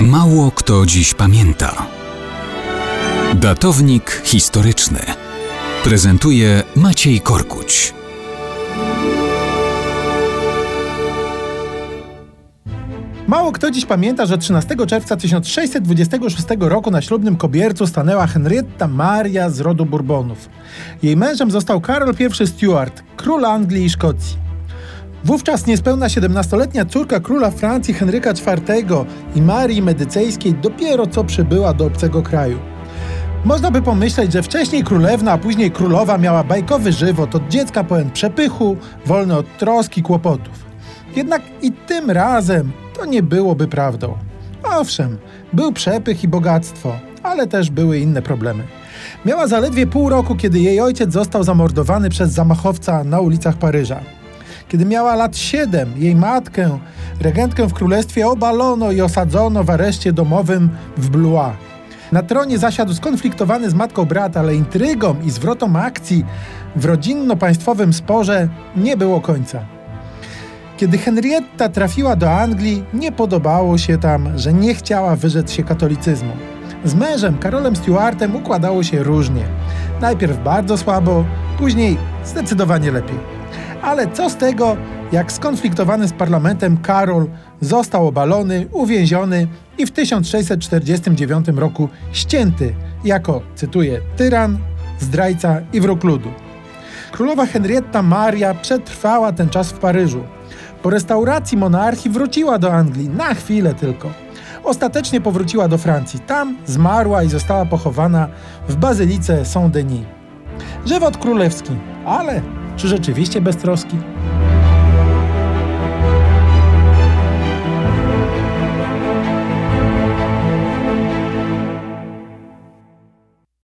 Mało kto dziś pamięta. Datownik historyczny prezentuje Maciej Korkuć. Mało kto dziś pamięta, że 13 czerwca 1626 roku na ślubnym kobiercu stanęła Henrietta Maria z rodu Bourbonów. Jej mężem został Karol I Stuart, król Anglii i Szkocji. Wówczas niespełna 17-letnia córka króla Francji Henryka IV i Marii Medycejskiej dopiero co przybyła do obcego kraju. Można by pomyśleć, że wcześniej królewna, a później królowa miała bajkowy żywot od dziecka pełen przepychu, wolny od troski, kłopotów. Jednak i tym razem to nie byłoby prawdą. Owszem, był przepych i bogactwo, ale też były inne problemy. Miała zaledwie pół roku, kiedy jej ojciec został zamordowany przez zamachowca na ulicach Paryża. Kiedy miała lat 7, jej matkę, regentkę w królestwie, obalono i osadzono w areszcie domowym w Blois. Na tronie zasiadł skonfliktowany z matką brat, ale intrygom i zwrotom akcji w rodzinno-państwowym sporze nie było końca. Kiedy Henrietta trafiła do Anglii, nie podobało się tam, że nie chciała wyrzec się katolicyzmu. Z mężem, Karolem Stuartem, układało się różnie. Najpierw bardzo słabo, później zdecydowanie lepiej. Ale co z tego, jak skonfliktowany z parlamentem Karol został obalony, uwięziony i w 1649 roku ścięty jako, cytuję, tyran, zdrajca i wróg ludu. Królowa Henrietta Maria przetrwała ten czas w Paryżu. Po restauracji monarchii wróciła do Anglii, na chwilę tylko. Ostatecznie powróciła do Francji. Tam zmarła i została pochowana w bazylice Saint-Denis. Żywot królewski, ale czy rzeczywiście bez troski?